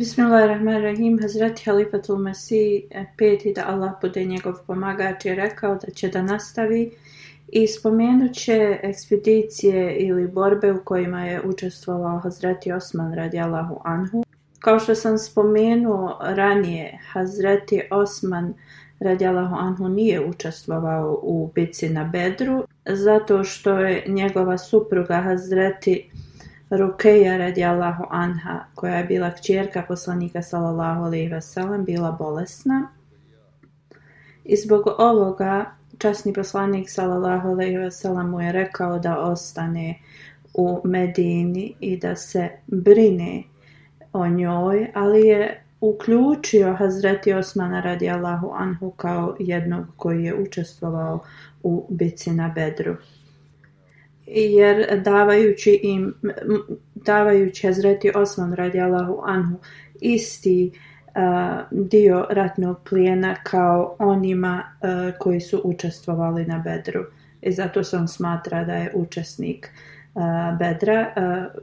Bismillahirrahmanirrahim. Hazreti Halifatul Masih e, peti da Allah bude njegov pomagač je rekao da će da nastavi i spomenut će ekspedicije ili borbe u kojima je učestvovao Hazreti Osman radijallahu anhu. Kao što sam spomenuo ranije, Hazreti Osman radijallahu anhu nije učestvovao u bici na Bedru zato što je njegova supruga Hazreti Rukeja radijallahu anha, koja je bila kćerka poslanika sallallahu alejhi ve sellem, bila bolesna. I zbog ovoga časni poslanik sallallahu alejhi ve sellem mu je rekao da ostane u Medini i da se brine o njoj, ali je uključio Hazreti Osmana radijallahu anhu kao jednog koji je učestvovao u bici na Bedru jer davajući im davajući Hazreti Osman radijallahu anhu isti uh, dio ratnog plijena kao onima uh, koji su učestvovali na Bedru. I zato sam smatra da je učesnik uh, Bedra. Uh,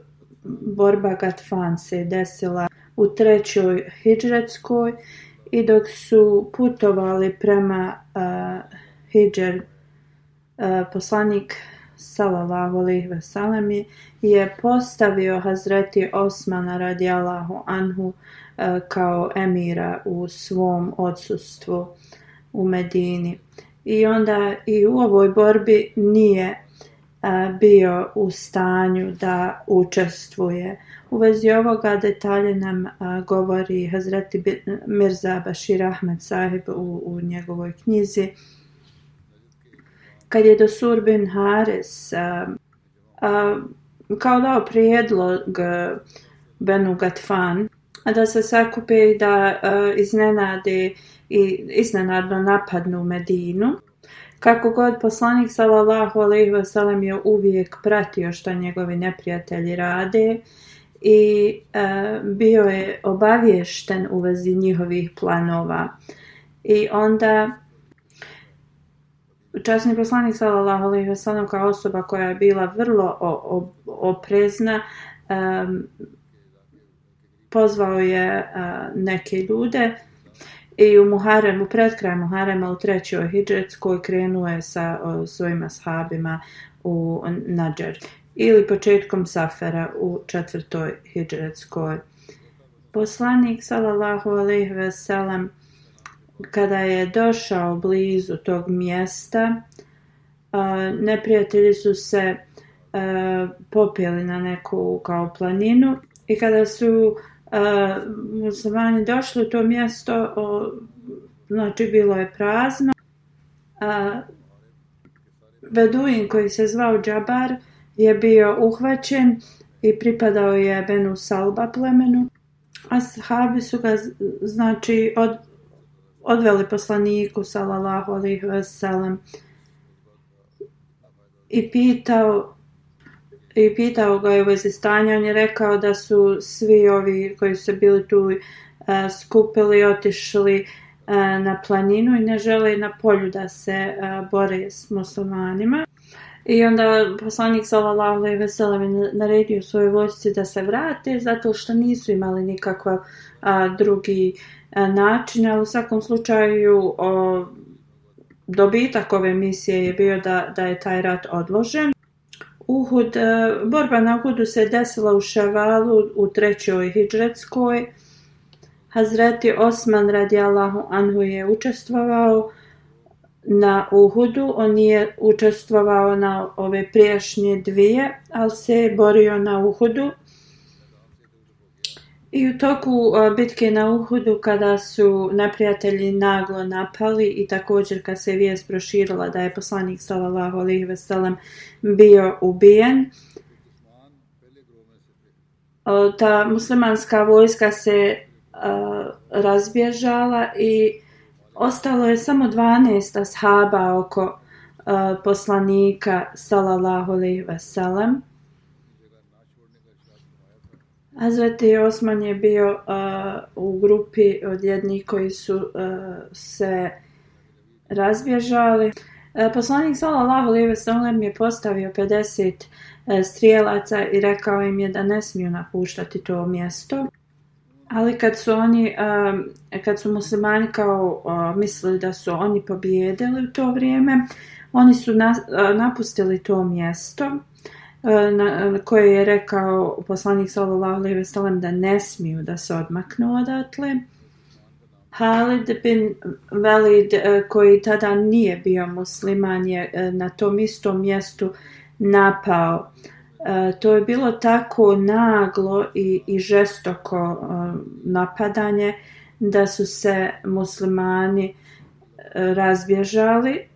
borba Gatfan se desila u trećoj hidžretskoj i dok su putovali prema uh, hidžer uh, poslanik salallahu alaihi ve je postavio Hazreti Osmana radijalahu anhu e, kao emira u svom odsustvu u Medini. I onda i u ovoj borbi nije e, bio u stanju da učestvuje. U vezi ovoga detalje nam e, govori Hazreti Mirza Bashir Ahmed sahib u, u njegovoj knjizi kad je do bin Hares a, a, kao dao prijedlog uh, Benu Gatfan da se sakupe i da a, iznenade i iznenadno napadnu Medinu. Kako god poslanik sallallahu alejhi ve sellem je uvijek pratio što njegovi neprijatelji rade i e, bio je obaviješten u vezi njihovih planova. I onda časni poslanik sallallahu alejhi ve sellem kao osoba koja je bila vrlo oprezna um, pozvao je uh, neke ljude i u Muharremu pred kraj Muharrema u trećoj hidžetskoj krenuo je sa o, svojim ashabima u Nadžer ili početkom Safera u četvrtoj hidžetskoj poslanik sallallahu alejhi ve sellem kada je došao blizu tog mjesta, neprijatelji su se popijeli na neku kao planinu i kada su muslimani došli u to mjesto, znači bilo je prazno, Beduin koji se zvao Džabar je bio uhvaćen i pripadao je Benu Salba plemenu, Ashabi su ga znači od, odveli poslaniku sallallahu alejhi ve sellem i pitao i pitao ga je u vezi stanja on je rekao da su svi ovi koji su bili tu uh, skupili otišli e, na planinu i ne žele na polju da se e, bore s muslimanima. I onda poslanik sallallahu alejhi ve sellem naredio svojoj vojsci da se vrate zato što nisu imali nikakva drugi a, E, ali u svakom slučaju o, dobitak ove misije je bio da, da je taj rat odložen. Uhud, e, borba na Uhudu se desila u Ševalu u trećoj hidžretskoj. Hazreti Osman radijallahu anhu je učestvovao na Uhudu. On nije učestvovao na ove prijašnje dvije, ali se je borio na Uhudu. I u toku e, bitke na Uhudu kada su neprijatelji naglo napali i također kad se vijest proširila da je poslanik sallallahu alejhi ve sellem bio ubijen e, ta muslimanska vojska se e, razbježala i ostalo je samo 12 ashaba oko poslanika sallallahu alejhi ve sellem Hazreti Osman je bio uh, u grupi od jednih koji su uh, se razbježali. Uh, poslanik sallallahu alejhi ve sellem je postavio 50 uh, strijelaca i rekao im je da ne smiju napuštati to mjesto. Ali kad su oni uh, kad su muslimani kao uh, mislili da su oni pobijedili u to vrijeme, oni su na, uh, napustili to mjesto E, na koje je rekao poslanik sallallahu alejhi ve sellem da ne smiju da se odmaknu odatle. Halid bin Velid e, koji tada nije bio musliman je e, na tom istom mjestu napao. To je bilo tako naglo i, i žestoko napadanje da su se muslimani razbježali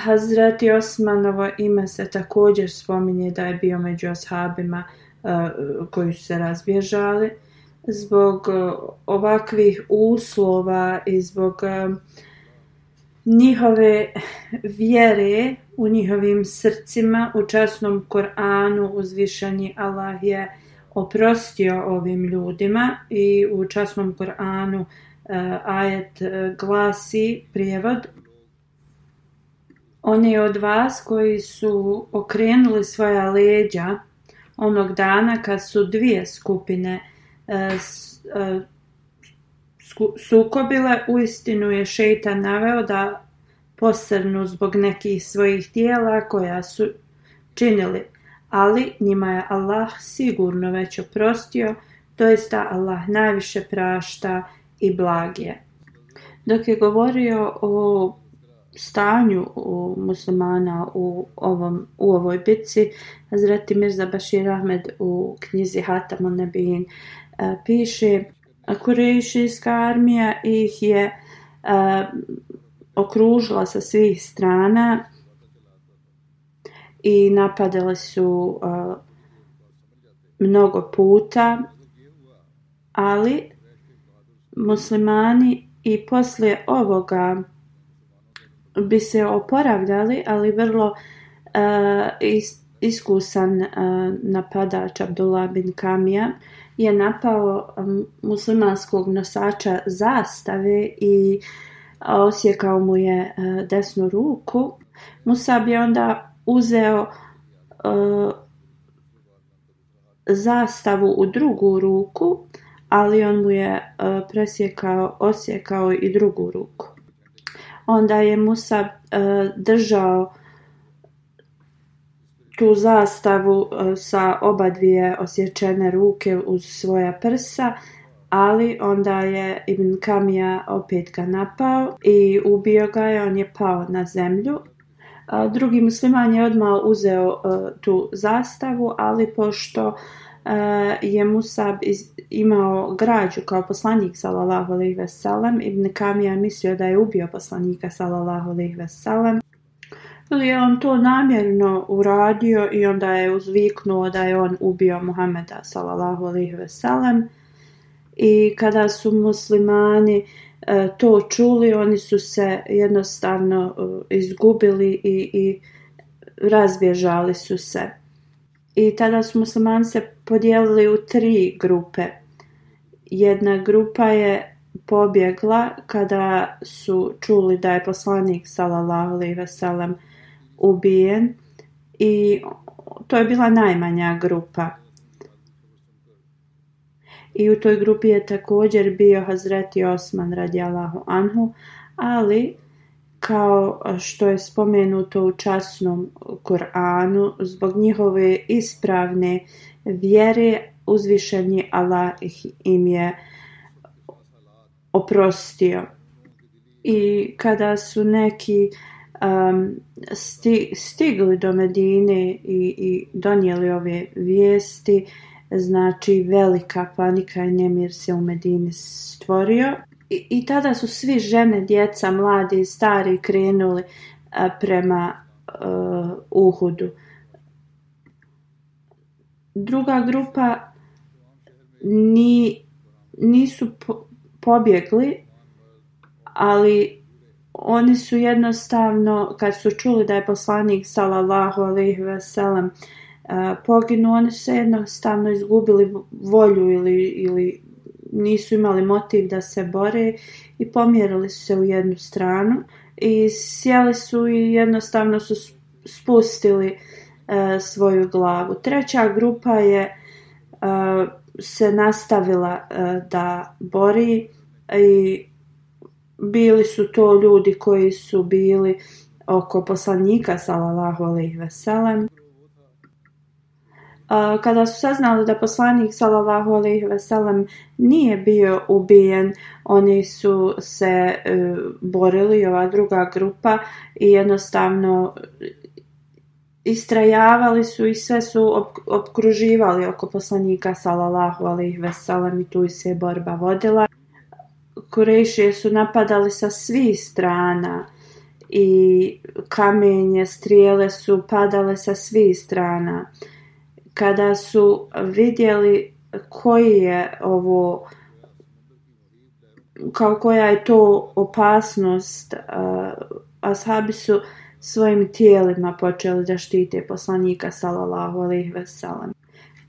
Hazreti Osmanovo ime se također spominje da je bio među ashabima uh, koji su se razbježali. Zbog uh, ovakvih uslova i zbog uh, njihove vjere u njihovim srcima u časnom Koranu uzvišeni Allah je oprostio ovim ljudima i u časnom Koranu uh, ajet uh, glasi prijevod oni od vas koji su okrenuli svoja leđa onog dana kad su dvije skupine e, e, sukobile, u istinu je šeitan naveo da posrnu zbog nekih svojih dijela koja su činili. Ali njima je Allah sigurno već oprostio, to jest da Allah najviše prašta i blagije. Dok je govorio o stanju u muslimana u ovom u ovoj bitci. Hazreti Mirza Bashir Ahmed u knjizi Hatamun Nebin e, piše Kurešijska armija ih je uh, okružila sa svih strana i napadali su uh, mnogo puta ali muslimani i poslije ovoga bi se oporavljali, ali vrlo uh, is, iskusan uh, napadač Abdullah bin Kamija je napao muslimanskog nosača zastave i osjekao mu je e, desnu ruku. Musab je onda uzeo uh, zastavu u drugu ruku, ali on mu je uh, presjekao, osjekao i drugu ruku onda je Musa uh, držao tu zastavu uh, sa oba dvije osječene ruke uz svoja prsa, ali onda je Ibn Kamija opet ga napao i ubio ga je, on je pao na zemlju. Uh, drugi musliman je odmah uzeo uh, tu zastavu, ali pošto uh, E, je Musab iz, imao građu kao poslanik sallallahu alejhi ve sellem ibn Kamija mislio da je ubio poslanika sallallahu alejhi ve sellem ili je on to namjerno uradio i onda je uzviknuo da je on ubio Muhameda sallallahu alejhi ve sellem i kada su muslimani e, to čuli oni su se jednostavno e, izgubili i, i razbježali su se i tada su muslimani se podijelili u tri grupe. Jedna grupa je pobjegla kada su čuli da je poslanik sallallahu alejhi ve sellem ubijen i to je bila najmanja grupa. I u toj grupi je također bio Hazreti Osman radijallahu anhu, ali kao što je spomenuto u časnom Kur'anu, zbog njihove ispravne vjere uzvišeni Allah im je oprostio. I kada su neki um, sti, stigli do Medine i, i donijeli ove vijesti, znači velika panika i nemir se u Medini stvorio. I, I tada su svi žene, djeca, mladi i stari krenuli a, prema uh, Uhudu. Druga grupa ni, nisu po, pobjegli, ali oni su jednostavno, kad su čuli da je poslanik sallallahu alaihi ve sellem poginuo, oni su jednostavno izgubili volju ili, ili nisu imali motiv da se bore i pomjerili su se u jednu stranu i sjeli su i jednostavno su spustili e, svoju glavu. Treća grupa je e, se nastavila e, da bori i bili su to ljudi koji su bili oko poslanika sallallahu alejhi ve sellem kada su saznali da poslanik sallallahu alejhi ve sellem nije bio ubijen oni su se uh, borili ova druga grupa i jednostavno istrajavali su i sve su opkruživali oko poslanika sallallahu alejhi ve sellem i tu se borba vodila Kurejšije su napadali sa svih strana i kamenje, strijele su padale sa svih strana. Kada su vidjeli koji je ovo kao koja je to opasnost eh, ashabi su svojim tijelima počeli da štite poslanika sallallahu alejhi ve sellem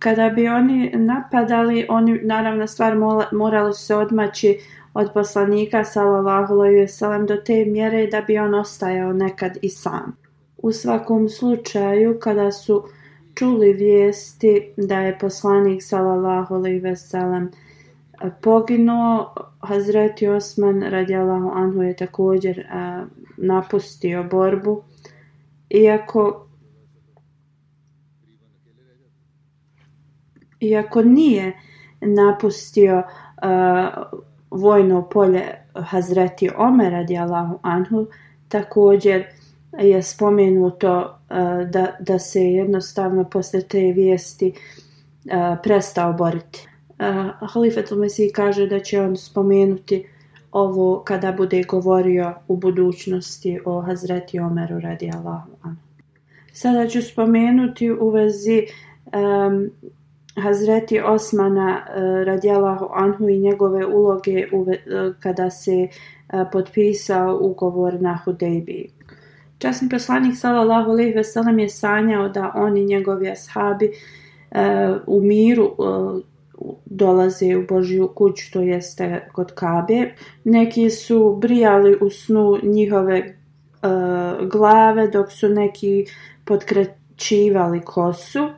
kada bi oni napadali oni naravno stvar morali se odmaći od poslanika sallallahu alejhi ve sellem do te mjere da bi on ostajao nekad i sam. U svakom slučaju kada su čuli vijesti da je poslanik sallallahu alejhi ve sellem poginuo, Hazreti Osman radijallahu anhu je također a, napustio borbu. Iako iako nije napustio uh, vojno polje Hazreti Omer radijallahu anhu također je spomenuto uh, eh, da, da se jednostavno posle te vijesti uh, prestao boriti. Eh, uh, Halifetul Mesih kaže da će on spomenuti ovo kada bude govorio u budućnosti o Hazreti Omeru radijallahu anhu. Sada ću spomenuti u vezi um, Hazreti Osmana uh, radijalahu anhu i njegove uloge uve, uh, kada se uh, potpisao ugovor na Hudejbiji. Časni poslanik sallallahu alejhi ve sellem je sanjao da oni njegovi ashabi e, u miru e, dolaze u Božju kuću, to jeste kod Kabe. Neki su brijali u snu njihove e, glave, dok su neki podkrećivali kosu.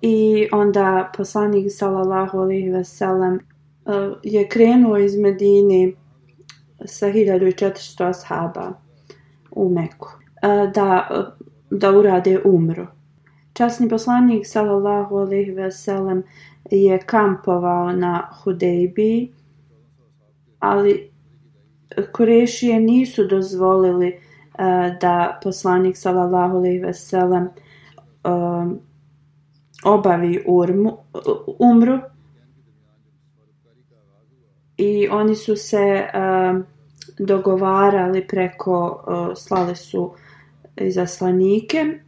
I onda poslanik sallallahu alejhi ve sellem e, je krenuo iz Medine sa 1400 ashaba u Meku E, da da urade umru. Časni poslanik sallallahu alejhi ve sellem je kampovao na Hudejbi, ali Kurešije nisu dozvolili uh, da poslanik sallallahu alejhi ve sellem e, obavi urmu, umru i oni su se uh, dogovarali preko, uh, slali su izaslanike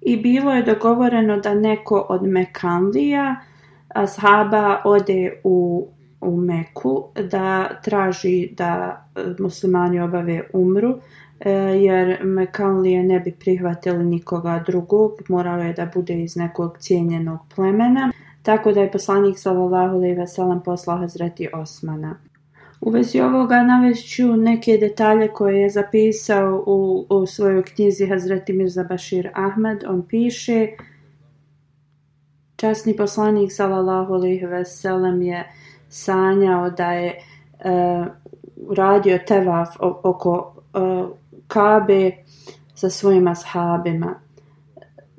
i bilo je dogovoreno da neko od Mekanlija ashaba ode u, u Meku da traži da e, muslimani obave umru e, jer Mekanlije ne bi prihvatili nikoga drugog, moralo je da bude iz nekog cijenjenog plemena, tako da je poslanik sallallahu alejhi ve sellem poslao Hazreti Osmana. U vezi ovoga navešću neke detalje koje je zapisao u, u svojoj knjizi Hazreti Mirza Bashir Ahmed. On piše Časni poslanik sallallahu alejhi ve sellem je sanjao da je e, radio tevaf oko e, Kabe sa svojim ashabima.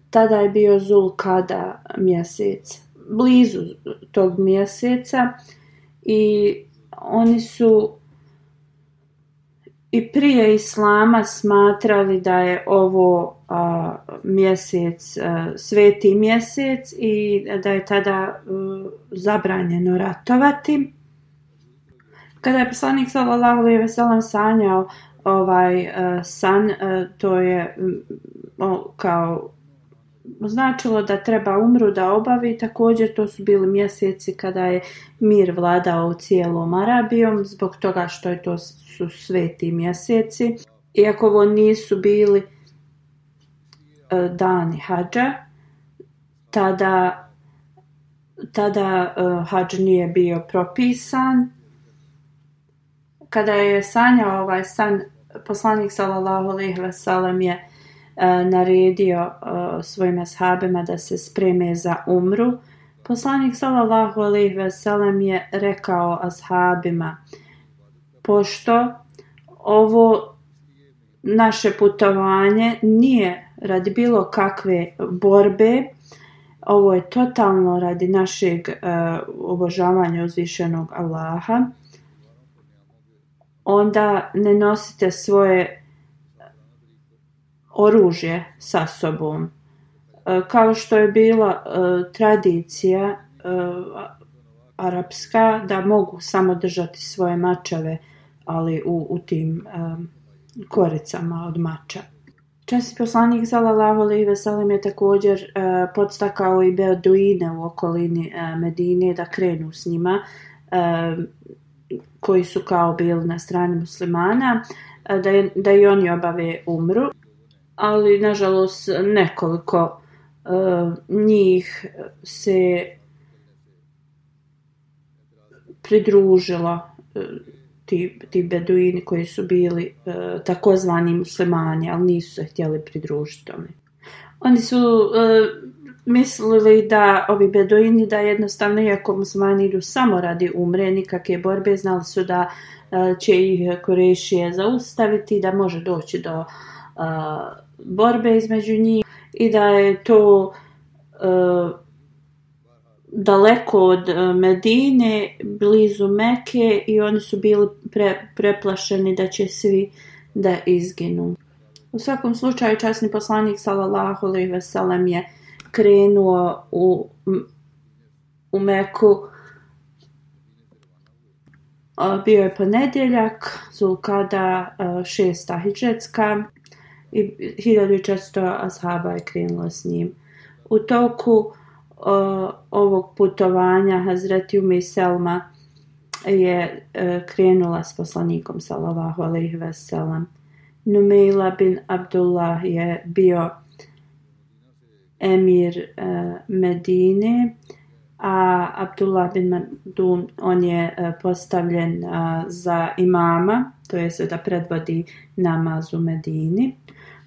Tada je bio Zul Kada mjesec, blizu tog mjeseca i oni su i prije islama smatrali da je ovo a, mjesec, a, sveti mjesec i da je tada a, zabranjeno ratovati. Kada je poslanik sallallahu alejhi ve sellem sanjao ovaj a, san, a, to je a, kao značilo da treba umru da obavi. Također to su bili mjeseci kada je mir vladao u cijelom Arabijom zbog toga što je to su sveti mjeseci. Iako ovo nisu bili e, dani hađa, tada, tada uh, hađ nije bio propisan. Kada je sanjao ovaj san, poslanik sallallahu alejhi ve sellem je E, naredio e, svojim ashabima da se spreme za umru. Poslanik sallallahu alejhi ve sellem je rekao ashabima pošto ovo naše putovanje nije radi bilo kakve borbe, ovo je totalno radi našeg uh, obožavanja uzvišenog Allaha, onda ne nosite svoje oružje sa sobom. E, kao što je bila e, tradicija e, arapska da mogu samo držati svoje mačeve, ali u, u tim koricama od mača. Časti poslanik sallallahu alejhi ve sellem je također e, podstakao i beduine u okolini e, Medine da krenu s njima e, koji su kao bili na strani muslimana e, da je, da i oni obave umru ali nažalost nekoliko uh, njih se pridružila uh, ti, ti beduini koji su bili uh, takozvani muslimani, ali nisu se htjeli pridružiti tome. Oni su uh, mislili da ovi beduini da jednostavno iako muslimani idu samo radi umre, nikakve borbe, znali su da uh, će ih korešije zaustaviti, da može doći do uh, borbe između njih i da je to uh, daleko od e, Medine, blizu Meke i oni su bili pre, preplašeni da će svi da izginu. U svakom slučaju časni poslanik sallallahu alejhi ve sellem je krenuo u u Meku e, bio je ponedjeljak, Zulkada šesta hidžetska i 1400 ashaba je krenulo s njim. U toku uh, ovog putovanja Hazreti Umi Selma je uh, krenula s poslanikom sallallahu alaihi ve sellem. Numeila bin Abdullah je bio emir uh, Medine, a Abdullah bin Madun on je uh, postavljen uh, za imama, to je da predvodi namaz u Medini.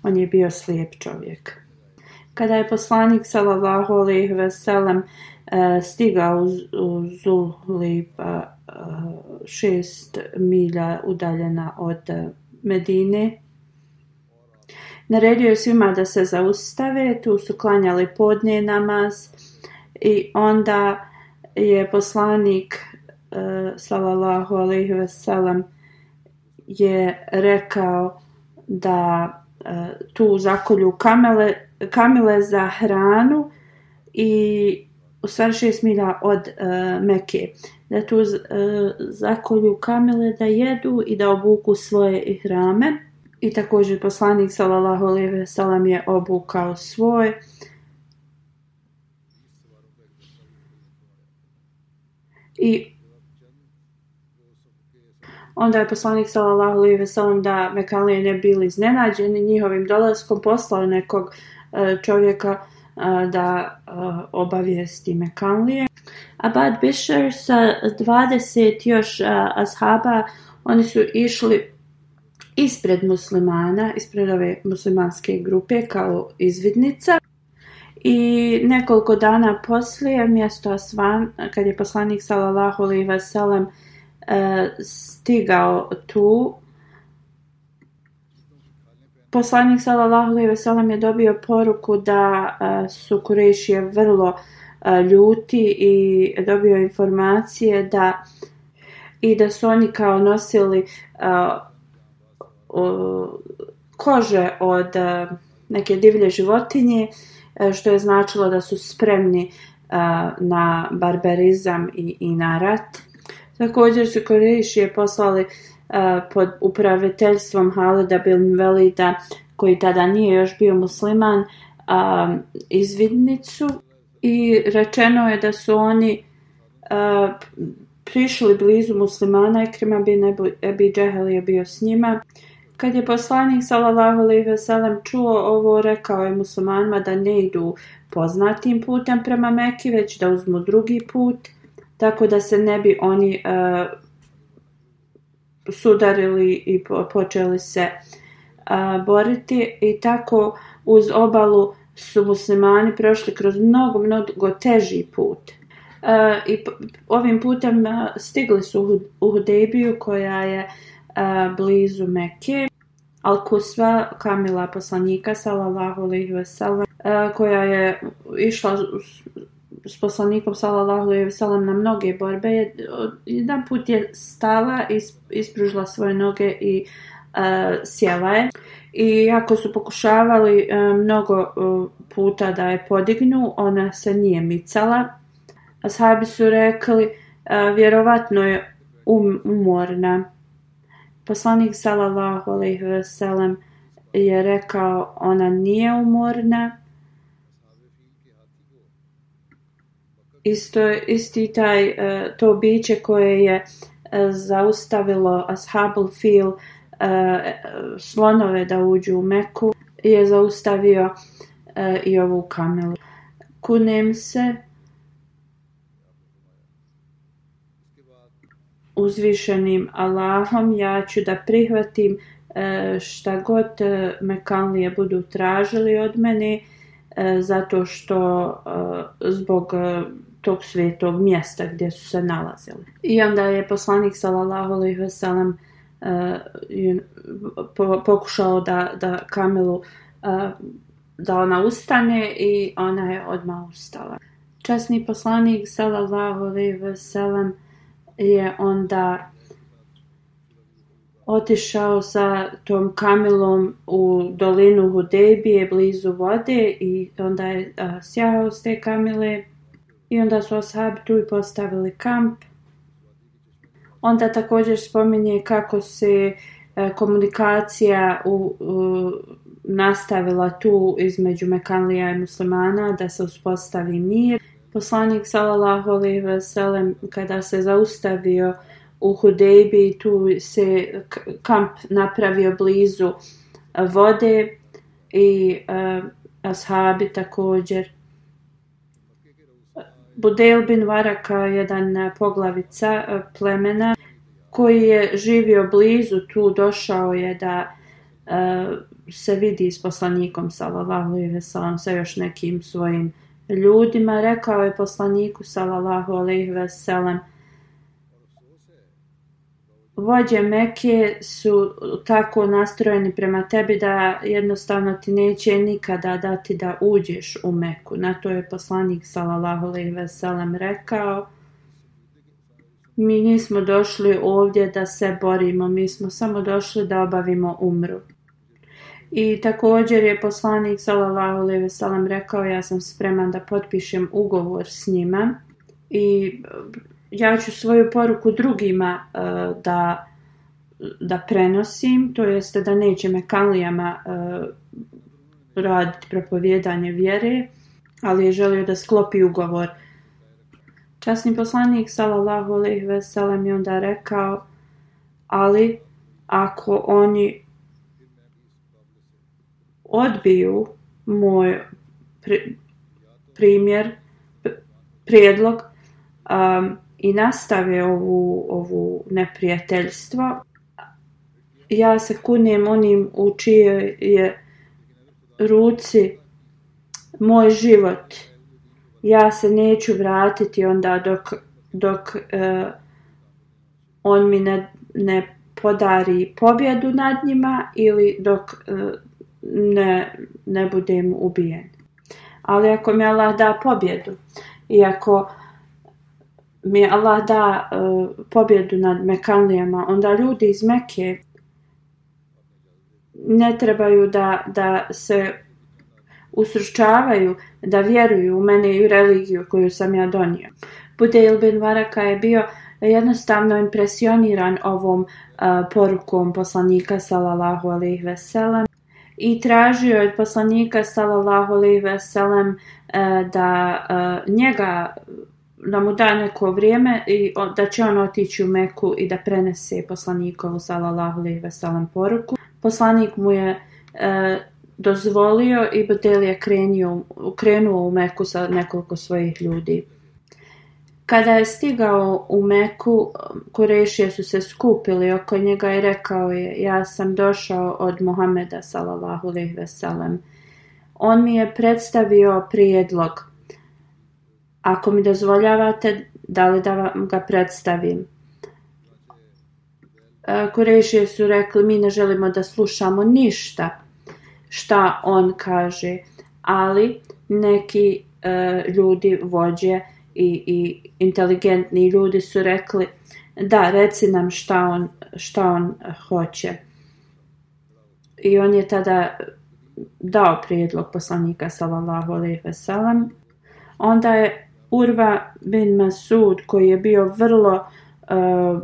On je bio slijep čovjek. Kada je poslanik sallallahu alejhi ve sellem e, stigao u Zulib e, šest milja udaljena od Medine, naredio je svima da se zaustave, tu su klanjali podne namaz i onda je poslanik e, sallallahu alejhi ve sellem je rekao da E, tu zakolju kamele, kamile za hranu i u stvari šest milja od e, uh, Meke. Da tu uh, zakolju kamele da jedu i da obuku svoje hrame. I također poslanik sallallahu alejhi ve sellem je obukao svoj i Onda je poslanik sallallahu alejhi ve sellem da Mekalije ne bili iznenađeni njihovim dolaskom poslao nekog e, čovjeka e, da e, obavijesti Mekanlije. Abad Bishr sa 20 još e, ashaba, oni su išli ispred muslimana, ispred ove muslimanske grupe kao izvidnica. I nekoliko dana poslije, mjesto Asvan, kad je poslanik sallallahu alaihi wasallam Eh, stigao tu, poslanik sallallahu alejhi ve sellem je dobio poruku da eh, su Kurešije vrlo eh, ljuti i dobio informacije da i da su oni kao nosili kože od neke divlje životinje što je značilo da su spremni na barbarizam i, i na rat. Također su Korejšije poslali e, pod upraviteljstvom Halida bin Velida, koji tada nije još bio musliman, izvidnicu i rečeno je da su oni e, prišli blizu muslimana i bin Ebi Džehel je bio s njima. Kad je poslanik sallallahu alejhi ve sellem čuo ovo, rekao je muslimanima da ne idu poznatim putem prema Mekki, već da uzmu drugi put, tako da se ne bi oni uh, sudarili i počeli se a, boriti i tako uz obalu su muslimani prošli kroz mnogo, mnogo teži put. E, I ovim putem e, stigli su u Hudejbiju koja je a, blizu Mekke. Al-Kusva, Kamila poslanika, sallallahu alaihi wasallam, koja je išla s poslanikom sallallahu alejhi ve sellem na mnoge borbe. Jedan put je stala i ispružila svoje noge i uh, sjela je. I ako su pokušavali uh, mnogo uh, puta da je podignu, ona se nije micala. Ashabi su rekli, uh, vjerovatno je um, umorna. Poslanik sallallahu alejhi ve sellem je rekao, ona nije umorna. Isto isti taj e, to biće koje je e, zaustavilo ashabul fil e, slonove da uđu u Meku je zaustavio i ovu kamelu. Kunem se uzvišenim Allahom ja ću da prihvatim šta god Mekanlije budu tražili od mene zato što zbog tog svetog mjesta gdje su se nalazili. I onda je poslanik sallallahu alejhi ve sellem uh, pokušao da da Kamilu uh, da ona ustane i ona je odmah ustala. Časni poslanik sallallahu alejhi ve sellem je onda otišao sa tom kamilom u dolinu Hudebije blizu vode i onda je a, sjahao s te kamile I onda su ashabi tu i postavili kamp. Onda također spominje kako se e, komunikacija u, u, nastavila tu između Mekanlija i muslimana da se uspostavi mir. Poslanik sallallahu alejhi ve sellem kada se zaustavio u Hudejbi tu se kamp napravio blizu vode i uh, ashabi također Budel bin Varaka, jedan e, poglavica e, plemena koji je živio blizu tu, došao je da uh, se vidi s poslanikom sallallahu alejhi ve sellem sa još nekim svojim ljudima. Rekao je poslaniku sallallahu alejhi ve sellem: vođe Meke su tako nastrojeni prema tebi da jednostavno ti neće nikada dati da uđeš u Meku. Na to je poslanik sallallahu alejhi ve sellem rekao: Mi nismo došli ovdje da se borimo, mi smo samo došli da obavimo umru. I također je poslanik sallallahu alejhi ve sellem rekao: Ja sam spreman da potpišem ugovor s njima i ja ću svoju poruku drugima uh, da da prenosim, to jeste da neće mekalijama uh, e, raditi propovjedanje vjere, ali je želio da sklopi ugovor. Časni poslanik sallallahu alejhi ve sellem je onda rekao: "Ali ako oni odbiju moj pri, primjer, prijedlog um, i nastave ovu, ovu neprijateljstvo, ja se kunem onim u čije je ruci moj život. Ja se neću vratiti onda dok, dok uh, on mi ne, ne podari pobjedu nad njima ili dok uh, ne, ne budem ubijen. Ali ako mi Allah da pobjedu i ako mi Allah da uh, pobjedu nad Mekanlijama, onda ljudi iz Mekke ne trebaju da, da se usručavaju, da vjeruju u mene i u religiju koju sam ja donio. Budeil bin Varaka je bio jednostavno impresioniran ovom uh, porukom poslanika sallallahu alejhi ve sellem i tražio od poslanika sallallahu alejhi ve sellem uh, e, da uh, njega da mu da neko vrijeme i da će on otići u Meku i da prenese poslanikovu sallallahu alejhi ve sellem poruku. Poslanik mu je e, dozvolio i Botel je krenio, krenuo u Meku sa nekoliko svojih ljudi. Kada je stigao u Meku, Kurešije su se skupili oko njega i rekao je, ja sam došao od Muhameda sallallahu alejhi ve sellem. On mi je predstavio prijedlog. Ako mi dozvoljavate, da li da vam ga predstavim? E, Kurešije su rekli, mi ne želimo da slušamo ništa šta on kaže, ali neki e, ljudi, vođe, i, i inteligentni ljudi su rekli da, reci nam šta on, šta on hoće. I on je tada dao prijedlog poslanika sallallahu alejhi ve sellem. Onda je Urva bin Masud koji je bio vrlo uh,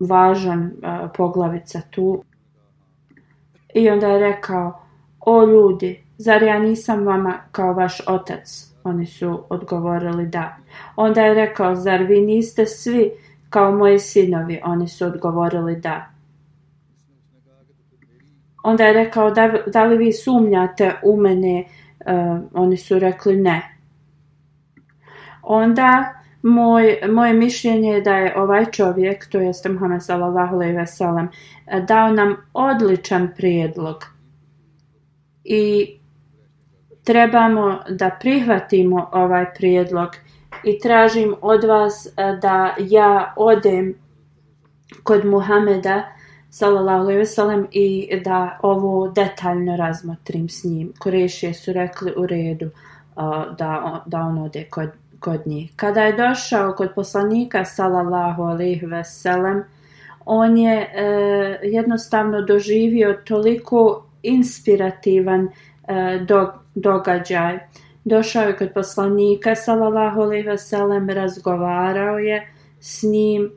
važan uh, poglavica tu. I onda je rekao: "O ljudi, zar ja nisam vama kao vaš otac?" Oni su odgovorili da. Onda je rekao, zar vi niste svi kao moji sinovi? Oni su odgovorili da. Onda je rekao, da, da li vi sumnjate u mene? Uh, oni su rekli ne. Onda moj, moje mišljenje je da je ovaj čovjek, to jest Muhammed sallallahu alejhi ve sellem, dao nam odličan prijedlog. I trebamo da prihvatimo ovaj prijedlog i tražim od vas e, da ja odem kod Muhameda sallallahu alejhi ve sellem i da ovo detaljno razmotrim s njim. Kurešije su rekli u redu uh, da da on ode kod kod njih. Kada je došao kod poslanika sallallahu alejhi ve sellem, on je e, jednostavno doživio toliko inspirativan e, dog, događaj. Došao je kod poslanika, sallallahu alejhi ve sellem, razgovarao je s njim.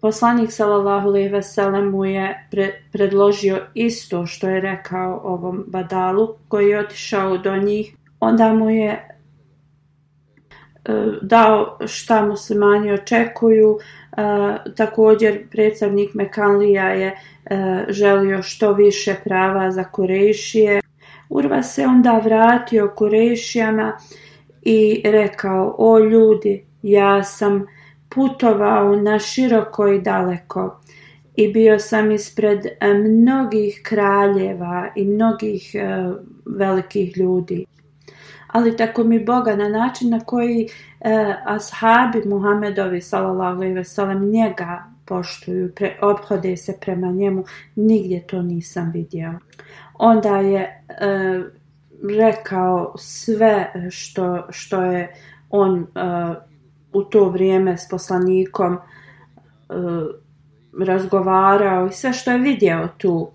Poslanik, sallallahu alejhi ve sellem mu je pre, predložio isto što je rekao ovom badalu koji je otišao do njih. Onda mu je Eh, dao šta muslimani očekuju. Eh, također predstavnik Mekanlija je eh, želio što više prava za Kurešije. Urva se onda vratio Kurešijama i rekao, o ljudi, ja sam putovao na široko i daleko i bio sam ispred mnogih kraljeva i mnogih velikih ljudi. Ali tako mi Boga na način na koji e, ashabi Muhammedovi sallallahu alejhi ve sellem njega poštuju, pre, obhode se prema njemu, nigdje to nisam vidio. Onda je e, rekao sve što, što je on e, u to vrijeme s poslanikom e, razgovarao i sve što je vidio tu.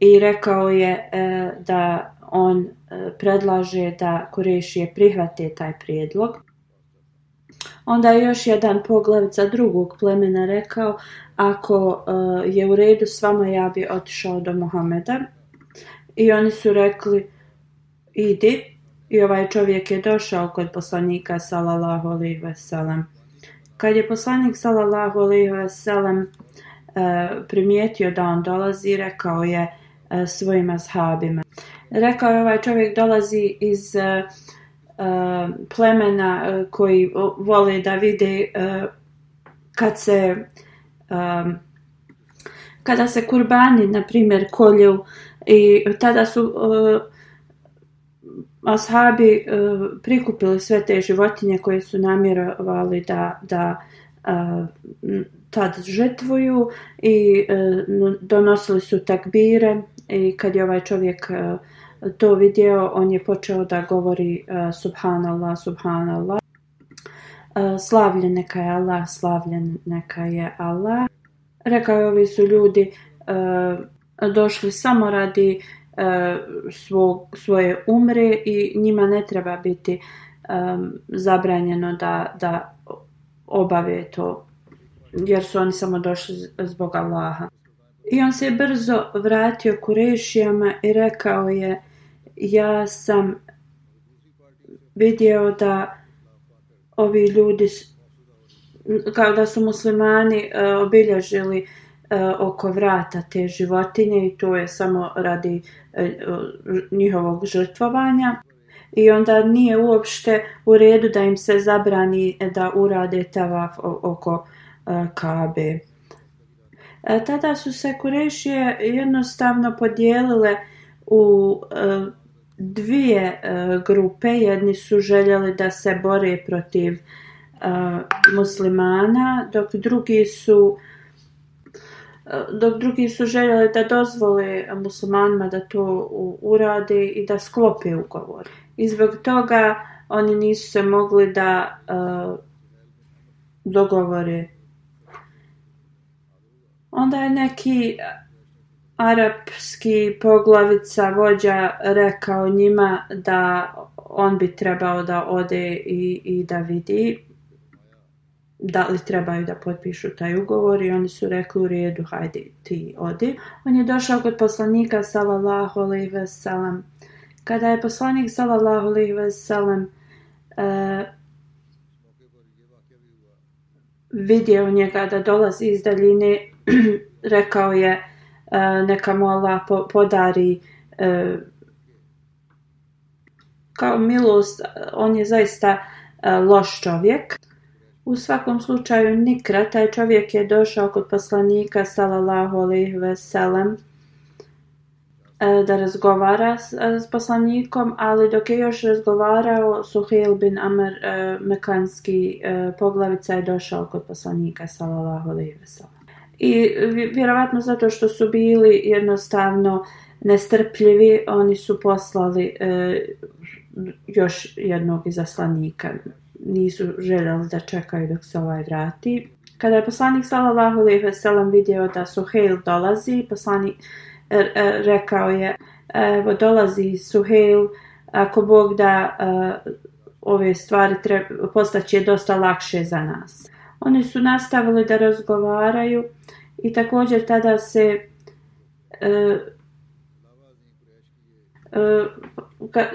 I rekao je e, da on predlaže da Kurešije prihvate taj prijedlog. Onda je još jedan poglavica drugog plemena rekao ako uh, je u redu s vama ja bi otišao do Mohameda I oni su rekli, idi. I ovaj čovjek je došao kod poslanika, salallahu alaihi veselam. Kad je poslanik, salallahu alaihi veselam, e, primijetio da on dolazi, rekao je eh, svojim ashabima. Rekao je ovaj čovjek dolazi iz uh, uh, plemena uh, koji vole da vide uh, kad se um, kada se kurbani na primjer kolju. I tada su uh, ashabi uh, prikupili sve te životinje koje su namjerovali da, da uh, tad žetvuju i uh, donosili su takbire. I kad je ovaj čovjek uh, to vidio, on je počeo da govori uh, subhanallah, subhanallah. Uh, slavljen neka je Allah, slavljen neka je Allah. Rekao je, ovi su ljudi uh, došli samo radi uh, svog, svoje umre i njima ne treba biti um, zabranjeno da, da obave to, jer su oni samo došli zbog Allaha. I on se brzo vratio kurešijama i rekao je, ja sam vidio da ovi ljudi kao da su muslimani uh, obilježili uh, oko vrata te životinje i to je samo radi uh, njihovog žrtvovanja i onda nije uopšte u redu da im se zabrani da urade tavaf oko uh, Kabe. Tada su se kurešije jednostavno podijelile u uh, dvije uh, grupe. Jedni su željeli da se bore protiv uh, muslimana, dok drugi su e, dok drugi su željeli da dozvole muslimanima da to urade i da sklope ugovor. I zbog toga oni nisu se mogli da uh, dogovore. Onda je neki arapski poglavica vođa rekao njima da on bi trebao da ode i, i da vidi da li trebaju da potpišu taj ugovor i oni su rekli u redu, hajde ti odi. On je došao kod poslanika sallallahu alaihi ve sellem. Kada je poslanik sallallahu alaihi ve sellem uh, vidio njega da dolazi iz daljine, rekao je uh, E, neka mu Allah po, podari e, kao milost, on je zaista e, loš čovjek. U svakom slučaju nikra, taj čovjek je došao kod poslanika sallallahu alejhi ve sellem e, da razgovara s, s poslanikom, ali dok je još razgovarao, Suhail bin Amr e, Mekanski e, poglavica je došao kod poslanika sallallahu alejhi ve sellem. I vjerovatno zato što su bili jednostavno nestrpljivi, oni su poslali e, još jednog izaslanika nisu željeli da čekaju dok se ovaj vrati. Kada je poslanik sallallahu alejhi ve sellem vidio da Suhail dolazi, poslanik e, e, rekao je: e, "Evo dolazi Suhail, ako Bog da e, ove stvari treba postaće dosta lakše za nas." Oni su nastavili da razgovaraju i također tada se e, e, uh, kad,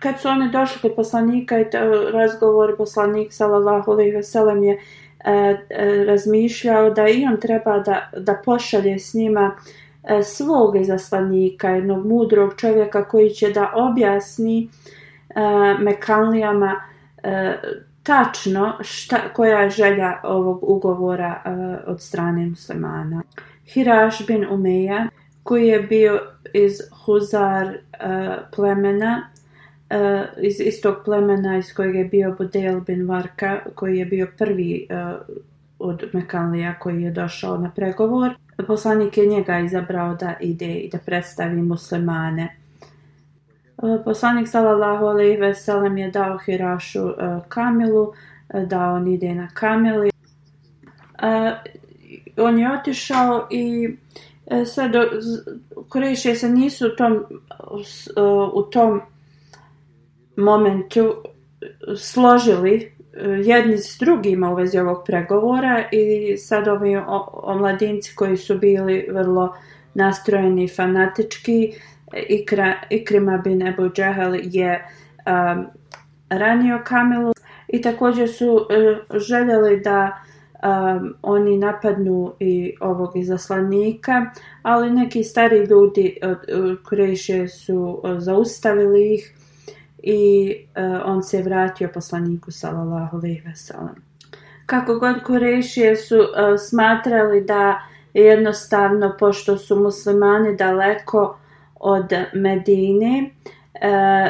kad su oni došli kod poslanika i razgovor poslanik sallallahu alejhi ve sellem je e, e, razmišljao da i on treba da da pošalje s njima e, svog izaslanika, jednog mudrog čovjeka koji će da objasni e, Mekanlijama e, tačno šta, koja je želja ovog ugovora uh, od strane muslimana. Hiraš bin Umeja, koji je bio iz Huzar uh, plemena, uh, iz istog plemena iz kojeg je bio Budel bin Varka, koji je bio prvi uh, od Mekanlija koji je došao na pregovor. Poslanik je njega izabrao da ide i da predstavi muslimane. Eh, poslanik sallallahu alejhi ve sellem je dao Hirašu uh, Kamilu eh, da on ide na Kamili. Uh, on je otišao i sad Kurešije se nisu u tom, u tom momentu složili jedni s drugima u vezi ovog pregovora i sad ovi omladinci koji su bili vrlo nastrojeni fanatički Ikra, Ikrima bin Ebu Džehel je um, ranio Kamilu i također su uh, željeli da um, oni napadnu i ovog izaslanika, ali neki stari ljudi od uh, Kurešije su uh, zaustavili ih i uh, on se vratio poslaniku sallallahu alejhi ve sellem. Kako god Kurešije su uh, smatrali da jednostavno pošto su muslimani daleko od Medine e,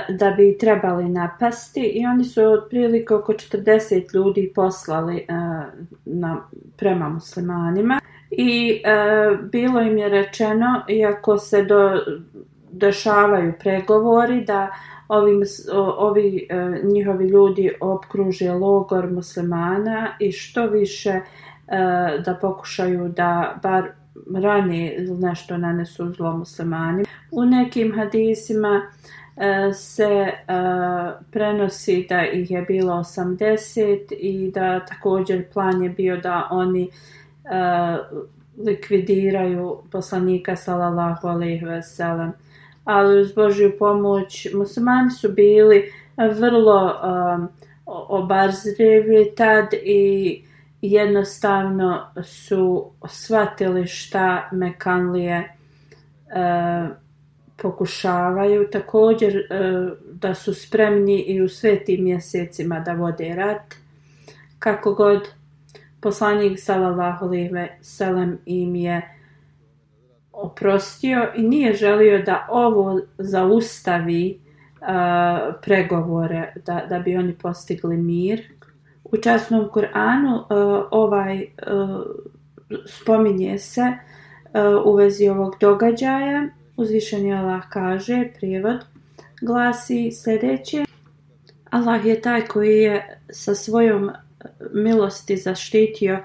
da bi trebali napasti i oni su otprilike oko 40 ljudi poslali e, na, prema muslimanima. I e, bilo im je rečeno iako se do, dešavaju pregovori da ovi, ovi njihovi ljudi opkruže logor muslimana i što više da pokušaju da bar rani nešto nanesu zlo muslimanima. U nekim hadisima e, se e, prenosi da ih je bilo 80 i da također plan je bio da oni e, likvidiraju poslanika sallallahu alejhi ve sellem ali uz Božju pomoć muslimani su bili vrlo um, obazrivi tad i jednostavno su shvatili šta Mekanlije e, pokušavaju. Također e, da su spremni i u svetim mjesecima da vode rat. Kako god poslanik sallallahu alejhi selem im je oprostio i nije želio da ovo zaustavi uh, pregovore da, da bi oni postigli mir. U časnom Kur'anu uh, ovaj uh, spominje se uh, u vezi ovog događaja. Uzvišeni Allah kaže, prijevod glasi sljedeće. Allah je taj koji je sa svojom milosti zaštitio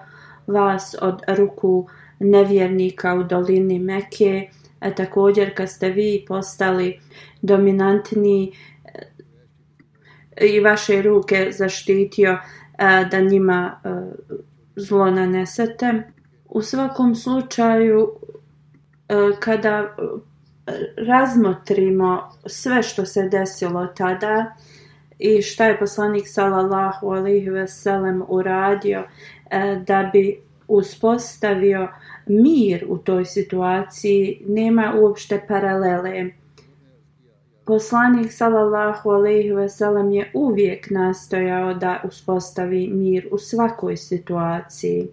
vas od ruku nevjernika u dolini Meke, a također kad ste vi postali dominantni i vaše ruke zaštitio da njima zlo nanesete. U svakom slučaju, kada razmotrimo sve što se desilo tada i šta je poslanik sallallahu alaihi ve sellem uradio da bi uspostavio mir u toj situaciji, nema uopšte paralele. Poslanik sallallahu alejhi ve sellem je uvijek nastojao da uspostavi mir u svakoj situaciji.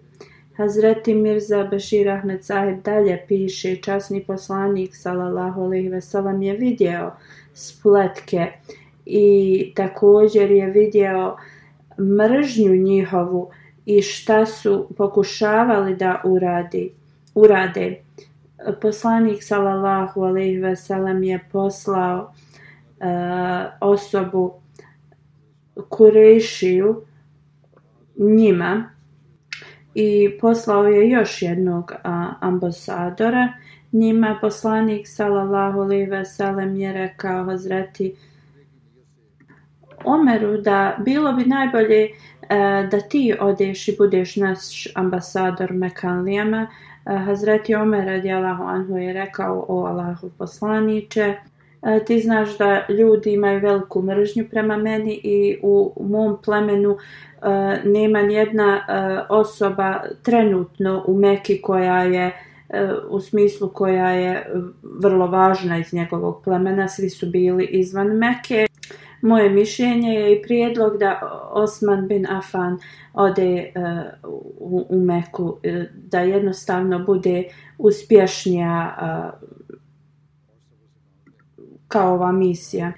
Hazreti Mirza Bashir Ahmed Sahib dalje piše, časni poslanik sallallahu alejhi ve sellem je vidio spletke i također je vidio mržnju njihovu i šta su pokušavali da uradi, urade. Poslanik sallallahu alejhi ve sellem je poslao E, osobu Kurešiju njima i poslao je još jednog a, ambasadora njima poslanik sallallahu alejhi ve sellem je rekao Hazreti Omeru da bilo bi najbolje E, da ti odeš i budeš naš ambasador Mekanlijama. E, Hazreti Omer radijalahu anhu je rekao o Allahu poslaniče. E, ti znaš da ljudi imaju veliku mržnju prema meni i u mom plemenu e, nema nijedna e, osoba trenutno u Meki koja je u smislu koja je vrlo važna iz njegovog plemena. Svi su bili izvan Meke. Moje mišljenje je i prijedlog da Osman bin Afan ode uh, u, u Meku, da jednostavno bude uspješnija uh, kao ova misija.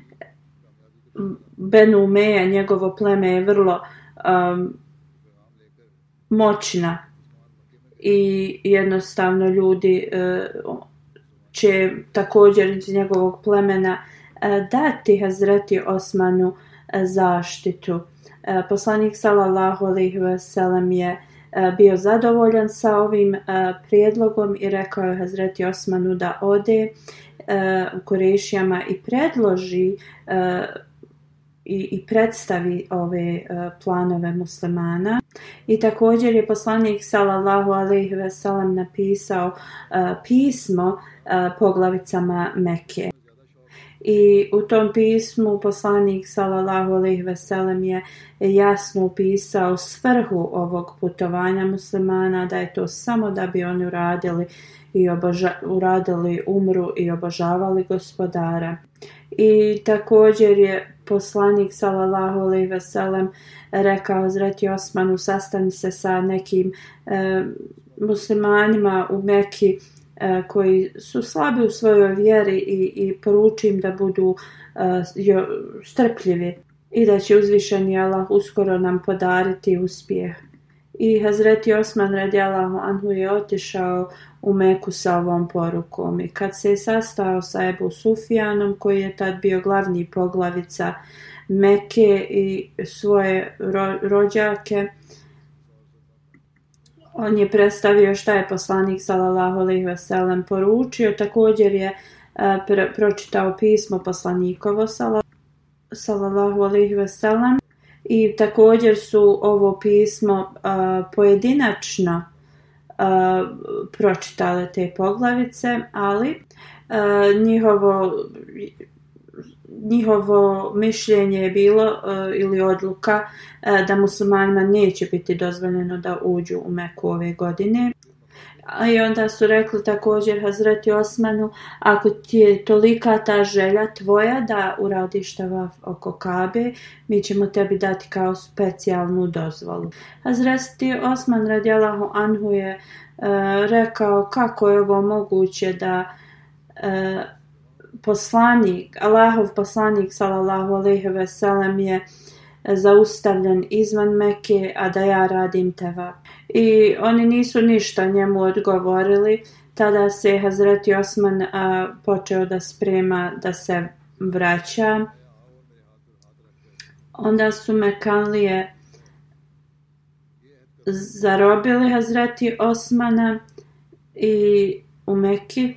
Benu Meja, njegovo pleme je vrlo um, moćna i jednostavno ljudi uh, će također iz njegovog plemena uh, dati Hazreti Osmanu uh, zaštitu. Uh, poslanik sallallahu alejhi ve sellem je uh, bio zadovoljan sa ovim uh, prijedlogom i rekao je Hazreti Osmanu da ode Eh, uh, Kurešijama i predloži eh, i, i predstavi ove eh, planove muslimana. I također je poslanik sallallahu alejhi ve sellem napisao pismo poglavicama Mekke I u tom pismu poslanik sallallahu alejhi ve sellem je jasno opisao svrhu ovog putovanja muslimana da je to samo da bi oni uradili i oboža, uradili umru i obožavali gospodara. I također je poslanik sallallahu alejhi ve sellem rekao Zrati Osmanu sastani se sa nekim e, muslimanima u Mekki e, koji su slabi u svojoj vjeri i, i poručim da budu e, jo, strpljivi i da će uzvišeni Allah uskoro nam podariti uspjeh. I Hazreti Osman radijalahu anhu je otišao u Meku sa ovom porukom. I kad se je sastao sa Ebu Sufijanom, koji je tad bio glavni poglavica Meke i svoje ro rođake, on je predstavio šta je poslanik sallallahu alejhi ve sellem poručio, također je e, pr pročitao pismo poslanikovo sallallahu alejhi ve sellem i također su ovo pismo uh, pojedinačno uh, pročitale te poglavice, ali uh, njihovo njihovo mišljenje je bilo uh, ili odluka uh, da muslimanima neće biti dozvoljeno da uđu u Meku ove godine. I onda su rekli također Hazreti Osmanu, ako ti je tolika ta želja tvoja da uradiš tavaf oko Kabe, mi ćemo tebi dati kao specijalnu dozvolu. Hazreti Osman radijalahu anhu je uh, rekao kako je ovo moguće da uh, poslanik, Allahov poslanik sallallahu alejhi ve sellem je e, zaustavljen izvan Mekke, a da ja radim teva. I oni nisu ništa njemu odgovorili. Tada se Hazreti Osman a, počeo da sprema da se vraća. Onda su Mekanlije zarobili Hazreti Osmana i u Mekki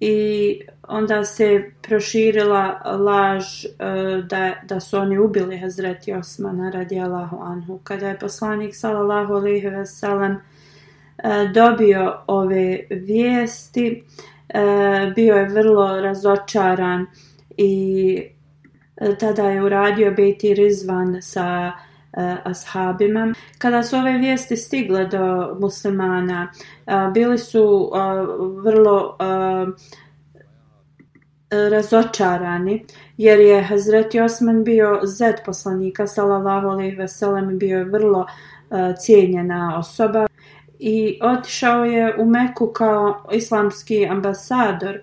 i onda se proširila laž uh, da, da su oni ubili Hazreti Osmana radi Allahu Anhu. Kada je poslanik sallallahu alaihi ve sellem uh, dobio ove vijesti, uh, bio je vrlo razočaran i tada je uradio Bejti Rizvan sa uh, ashabima. Kada su ove vijesti stigle do muslimana, uh, bili su uh, vrlo uh, E, razočarani jer je Hazreti Osman bio zet poslanika sallallahu alejhi ve sellem bio je vrlo uh, cijenjena osoba i otišao je u Meku kao islamski ambasador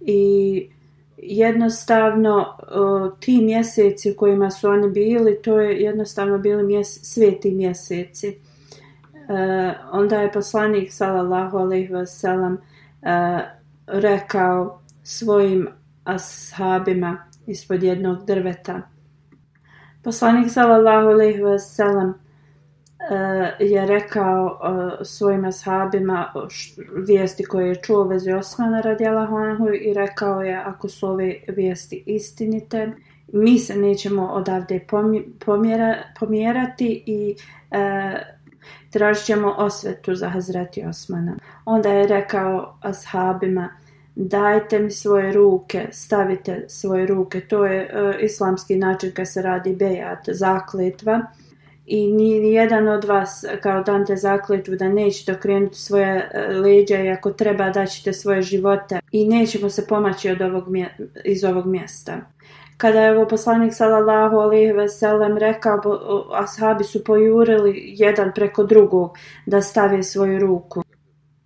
i jednostavno uh, ti mjeseci u kojima su oni bili to je jednostavno bili mjes sveti mjeseci. Uh, onda je poslanik sallallahu alejhi ve sellem rekao svojim ashabima ispod jednog drveta. Poslanik sallallahu alejhi ve sellem eh, je rekao eh, svojim ashabima vijesti koje je čuo vezi Osmana radijallahu anhu i rekao je ako su ove vijesti istinite, mi se nećemo odavde pomjera, pomjerati i e, tražit ćemo osvetu za Hazreti Osmana. Onda je rekao ashabima dajte mi svoje ruke, stavite svoje ruke. To je e, islamski način kad se radi bejat, zakletva. I ni jedan od vas kao dante zakletvu da nećete okrenuti svoje e, leđa i ako treba daćete svoje živote i nećemo se pomaći od ovog iz ovog mjesta. Kada je ovo poslanik sallallahu alejhi ve sellem rekao, ashabi su pojurili jedan preko drugog da stave svoju ruku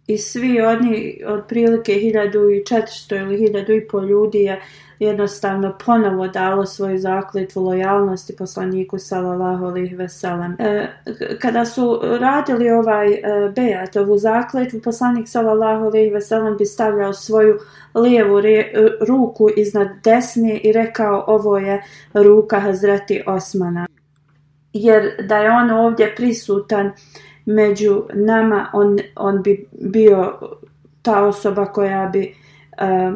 i svi oni otprilike 1400 ili 1500 ljudi je jednostavno ponovo dalo svoju zakletvu lojalnosti poslaniku sallallahu alejhi ve sellem. E, kada su radili ovaj e, bejat, ovu zakletvu, poslanik sallallahu alejhi ve sellem bi stavljao svoju lijevu re, e, ruku iznad desne i rekao ovo je ruka Hazreti Osmana. Jer da je on ovdje prisutan, među nama on, on bi bio ta osoba koja bi e,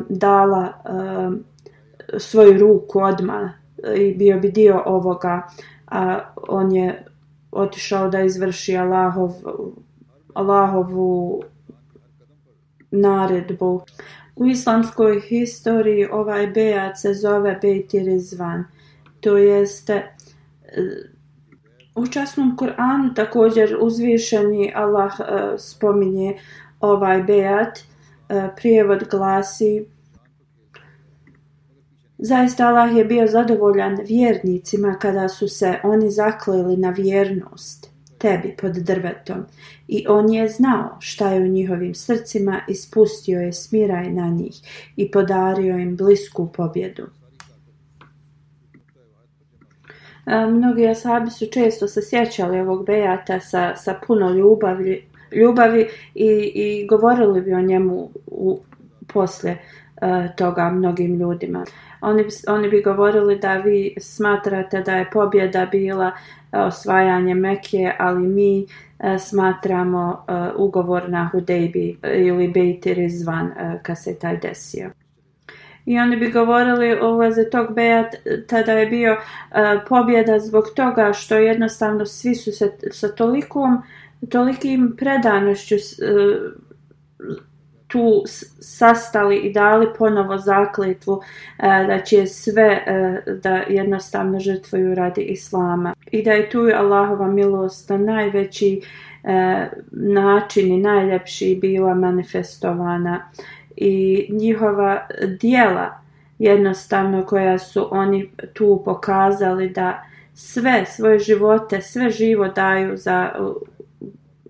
dala e, svoju ruku odma i bio bi dio ovoga a on je otišao da izvrši Allahov Allahovu naredbu U islamskoj historiji ovaj bejat se zove Bejti Rizvan. To jeste e, u časnom Kur'anu također uzvišeni Allah uh, spominje ovaj bejat. Uh, prijevod glasi Zaista Allah je bio zadovoljan vjernicima kada su se oni zakleli na vjernost tebi pod drvetom i on je znao šta je u njihovim srcima i spustio je smiraj na njih i podario im blisku pobjedu. Mnogi asabi su često se sjećali ovog bejata sa, sa puno ljubavi, ljubavi i, i govorili bi o njemu u, poslije uh, toga mnogim ljudima. Oni, oni bi govorili da vi smatrate da je pobjeda bila osvajanje Mekije, ali mi uh, smatramo ugovor na Hudejbi ili Bejti Rizvan uh, kad se taj desio. I oni bi govorili o veze tog beja tada je bio e, pobjeda zbog toga što jednostavno svi su se sa tolikom, tolikim predanošću e, tu sastali i dali ponovo zakletvu e, da će sve e, da jednostavno žrtvuju radi Islama. I da je tu Allahova milost na najveći e, način i najljepši bila manifestovana. I njihova dijela jednostavno koja su oni tu pokazali da sve svoje živote, sve živo daju za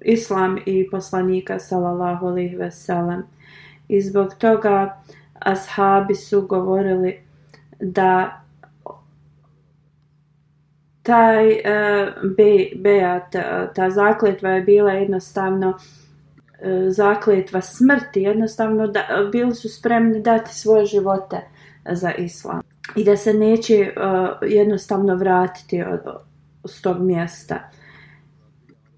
islam i poslanika sallallahu alejhi ve sellem. I zbog toga ashabi su govorili da taj uh, be, bejat, ta zakletva je bila jednostavno uh, E, zakletva smrti, jednostavno da, bili su spremni dati svoje živote za islam i da se neće uh, jednostavno vratiti od, od tog mjesta.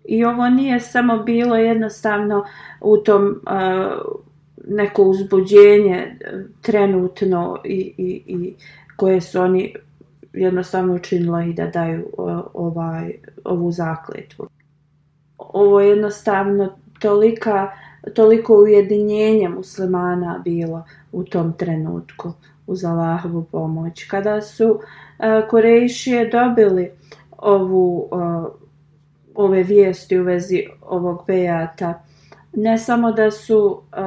I ovo nije samo bilo jednostavno u tom uh, neko uzbuđenje trenutno i, i, i koje su oni jednostavno učinilo i da daju ovaj, ovu zakletvu. Ovo je jednostavno tolika, toliko ujedinjenje muslimana bilo u tom trenutku uz Allahovu pomoć. Kada su e, uh, Korejšije dobili ovu, e, ove vijesti u vezi ovog bejata, ne samo da su uh,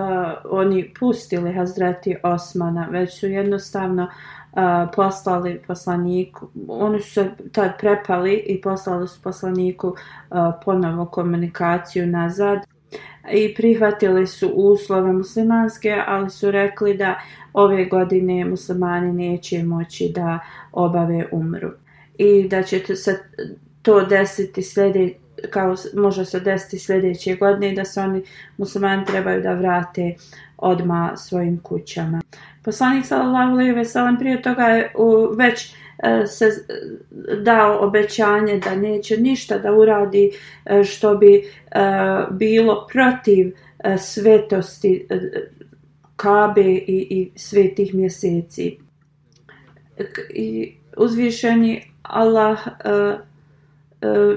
oni pustili Hazreti Osmana, već su jednostavno uh, poslali poslaniku, oni su se tad prepali i poslali su poslaniku uh, ponovo komunikaciju nazad i prihvatili su uslove muslimanske, ali su rekli da ove godine muslimani neće moći da obave umru. I da će se to desiti sljedeće kao može se desiti sljedeće godine da se oni muslimani trebaju da vrate odma svojim kućama. Poslanik sallallahu alejhi ve sellem prije toga je već E, se dao obećanje da neće ništa da uradi e, što bi e, bilo protiv svetosti Kabe i, i svetih mjeseci. I uzvišeni Allah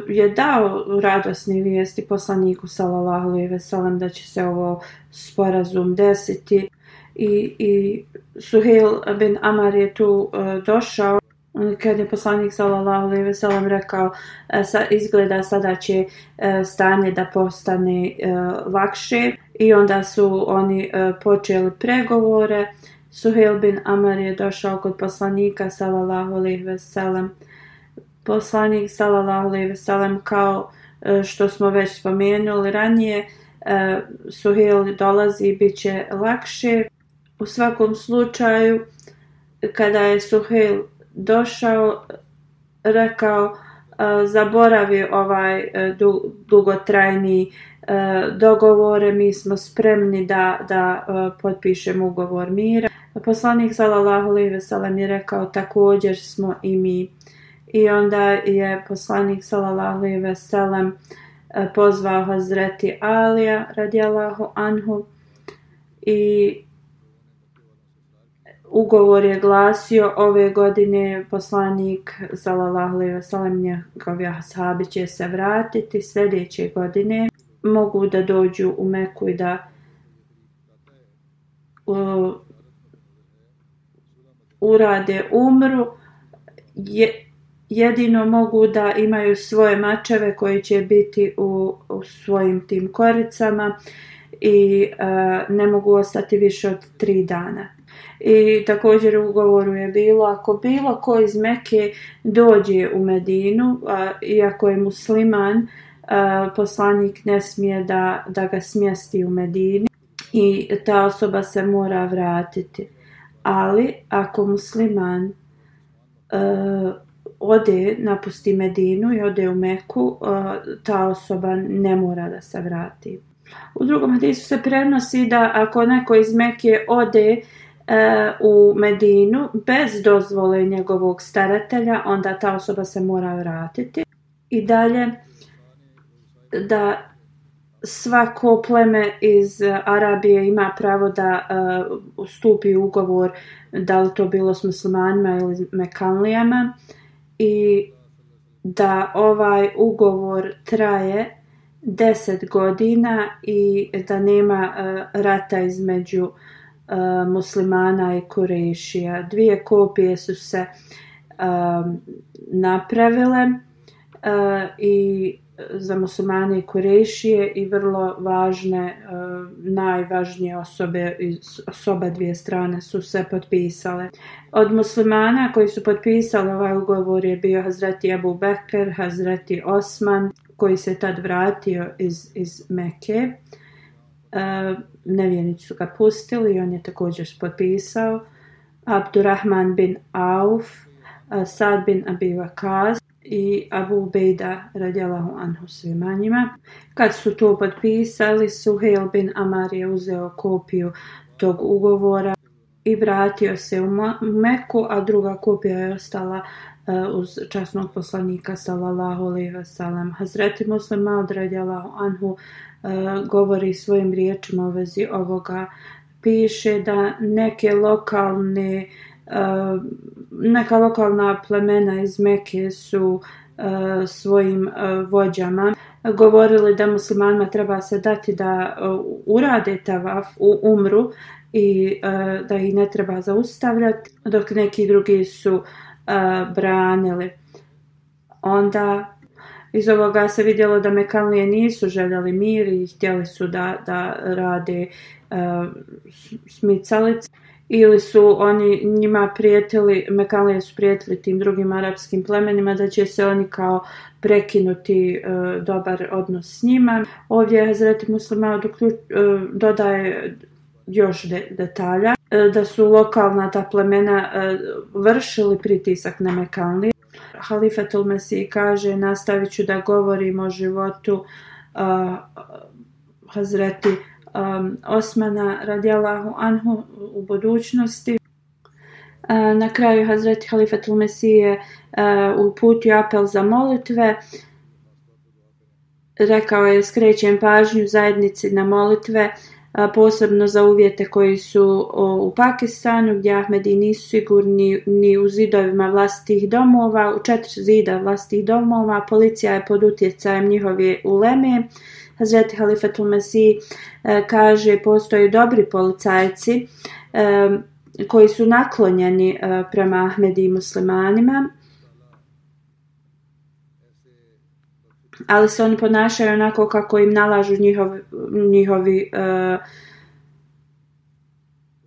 je dao radosni vijesti poslaniku sallallahu alejhi ve sellem da će se ovo sporazum desiti i i Suhail bin Amar je tu uh, došao Mm, kad je poslanik sallallahu alejhi ve sellem rekao e, sa izgleda sada će e, stanje da postane e, lakše. I onda su oni e, počeli pregovore. Suhail bin Amar je došao kod poslanika sallallahu alejhi ve sellem. Poslanik sallallahu alejhi ve sellem kao e, što smo već spomenuli ranije Suhail dolazi biće lakše. U svakom slučaju kada je Suhail došao, rekao, e, zaboravi ovaj e, dugotrajni e, dogovore, mi smo spremni da, da potpišemo ugovor mira. Poslanik sallallahu alejhi ve sellem je rekao također smo i mi. I onda je poslanik sallallahu alejhi ve sellem pozvao Hazreti Alija radijallahu anhu i ugovor je glasio ove godine poslanik sallallahu alejhi ve sellem njegovi ashabi će se vratiti sljedeće godine mogu da dođu u Meku i da uh, urade umru, je, jedino mogu da imaju svoje mačeve koji će biti u, u svojim tim koricama i uh, ne mogu ostati više od tri dana. I također u ugovoru je bilo ako bilo ko iz Meke dođe u Medinu, a, iako je musliman, a, poslanik ne smije da, da ga smjesti u Medini i ta osoba se mora vratiti. Ali ako musliman a, ode, napusti Medinu i ode u Meku, a, ta osoba ne mora da se vrati. U drugom hadisu se prenosi da ako neko iz Meke ode e, u Medinu bez dozvole njegovog staratelja, onda ta osoba se mora vratiti. I dalje da svako pleme iz Arabije ima pravo da uh, stupi ugovor da li to bilo s muslimanima ili mekanlijama i da ovaj ugovor traje 10 godina i da nema uh, rata između uh, muslimana i Kurešija. Dvije kopije su se uh, napravile uh, i za muslimane i Kurešije i vrlo važne, uh, najvažnije osobe iz osoba dvije strane su se potpisale. Od muslimana koji su potpisali ovaj ugovor je bio Hazreti Abu Bekr, Hazreti Osman, koji se tad vratio iz, iz Mekke. Uh, E, nevjernici su ga pustili i on je također potpisao. Abdurrahman bin Auf, e, Sad bin Abi Vakaz i Abu Bejda radijalahu anhu svima njima. Kad su to potpisali, Suhail bin Amar je uzeo kopiju tog ugovora i vratio se u Meku, a druga kopija je ostala uh, uz časnog poslanika sallallahu alejhi ve sellem Hazreti Muslim Maud radijallahu anhu uh, E, govori svojim riječima u vezi ovoga. Piše da neke lokalne e, neka lokalna plemena iz Mekke su e, svojim vođama govorili da muslimanima treba se dati da urade tavaf u umru i da ih ne treba zaustavljati dok neki drugi su branili. Onda iz ovoga se vidjelo da Mekanlije nisu željeli mir i htjeli su da, da rade uh, smicalice. Ili su oni njima prijetili, Mekanlije su prijetili tim drugim arapskim plemenima da će se oni kao prekinuti e, dobar odnos s njima. Ovdje je Hazreti Muslima uh, dodaje još de, detalja e, da su lokalna ta plemena e, vršili pritisak na Mekanlije Halifatul Mesih kaže nastavit ću da govorim o životu uh, Hazreti um, Osmana radijalahu anhu u budućnosti. Uh, na kraju Hazreti Halifatul Mesih je uh, uputio apel za molitve. Rekao je skrećem pažnju zajednici na molitve uh, posebno za uvjete koji su u Pakistanu gdje Ahmedi nisu sigurni ni u zidovima vlastih domova, u četiri zida vlastih domova, policija je pod utjecajem njihove uleme. Hazreti Halifatul Mesih e, kaže postoje dobri policajci e, koji su naklonjeni e, prema Ahmedi i muslimanima ali se oni ponašaju onako kako im nalažu njihovi, njihovi uh,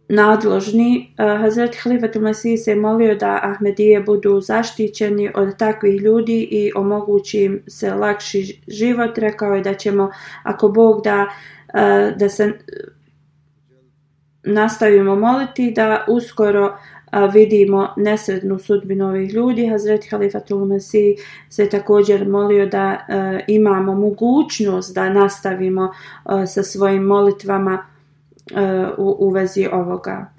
nadložni. E, uh, Hazreti Halifatul Masih se molio da Ahmedije budu zaštićeni od takvih ljudi i omogući im se lakši život. Rekao je da ćemo, ako Bog da, uh, da se nastavimo moliti, da uskoro uh, vidimo nesrednu sudbinu ovih ljudi. Hazret Halifatul Mesih se također molio da a, imamo mogućnost da nastavimo a, sa svojim molitvama a, u, u vezi ovoga.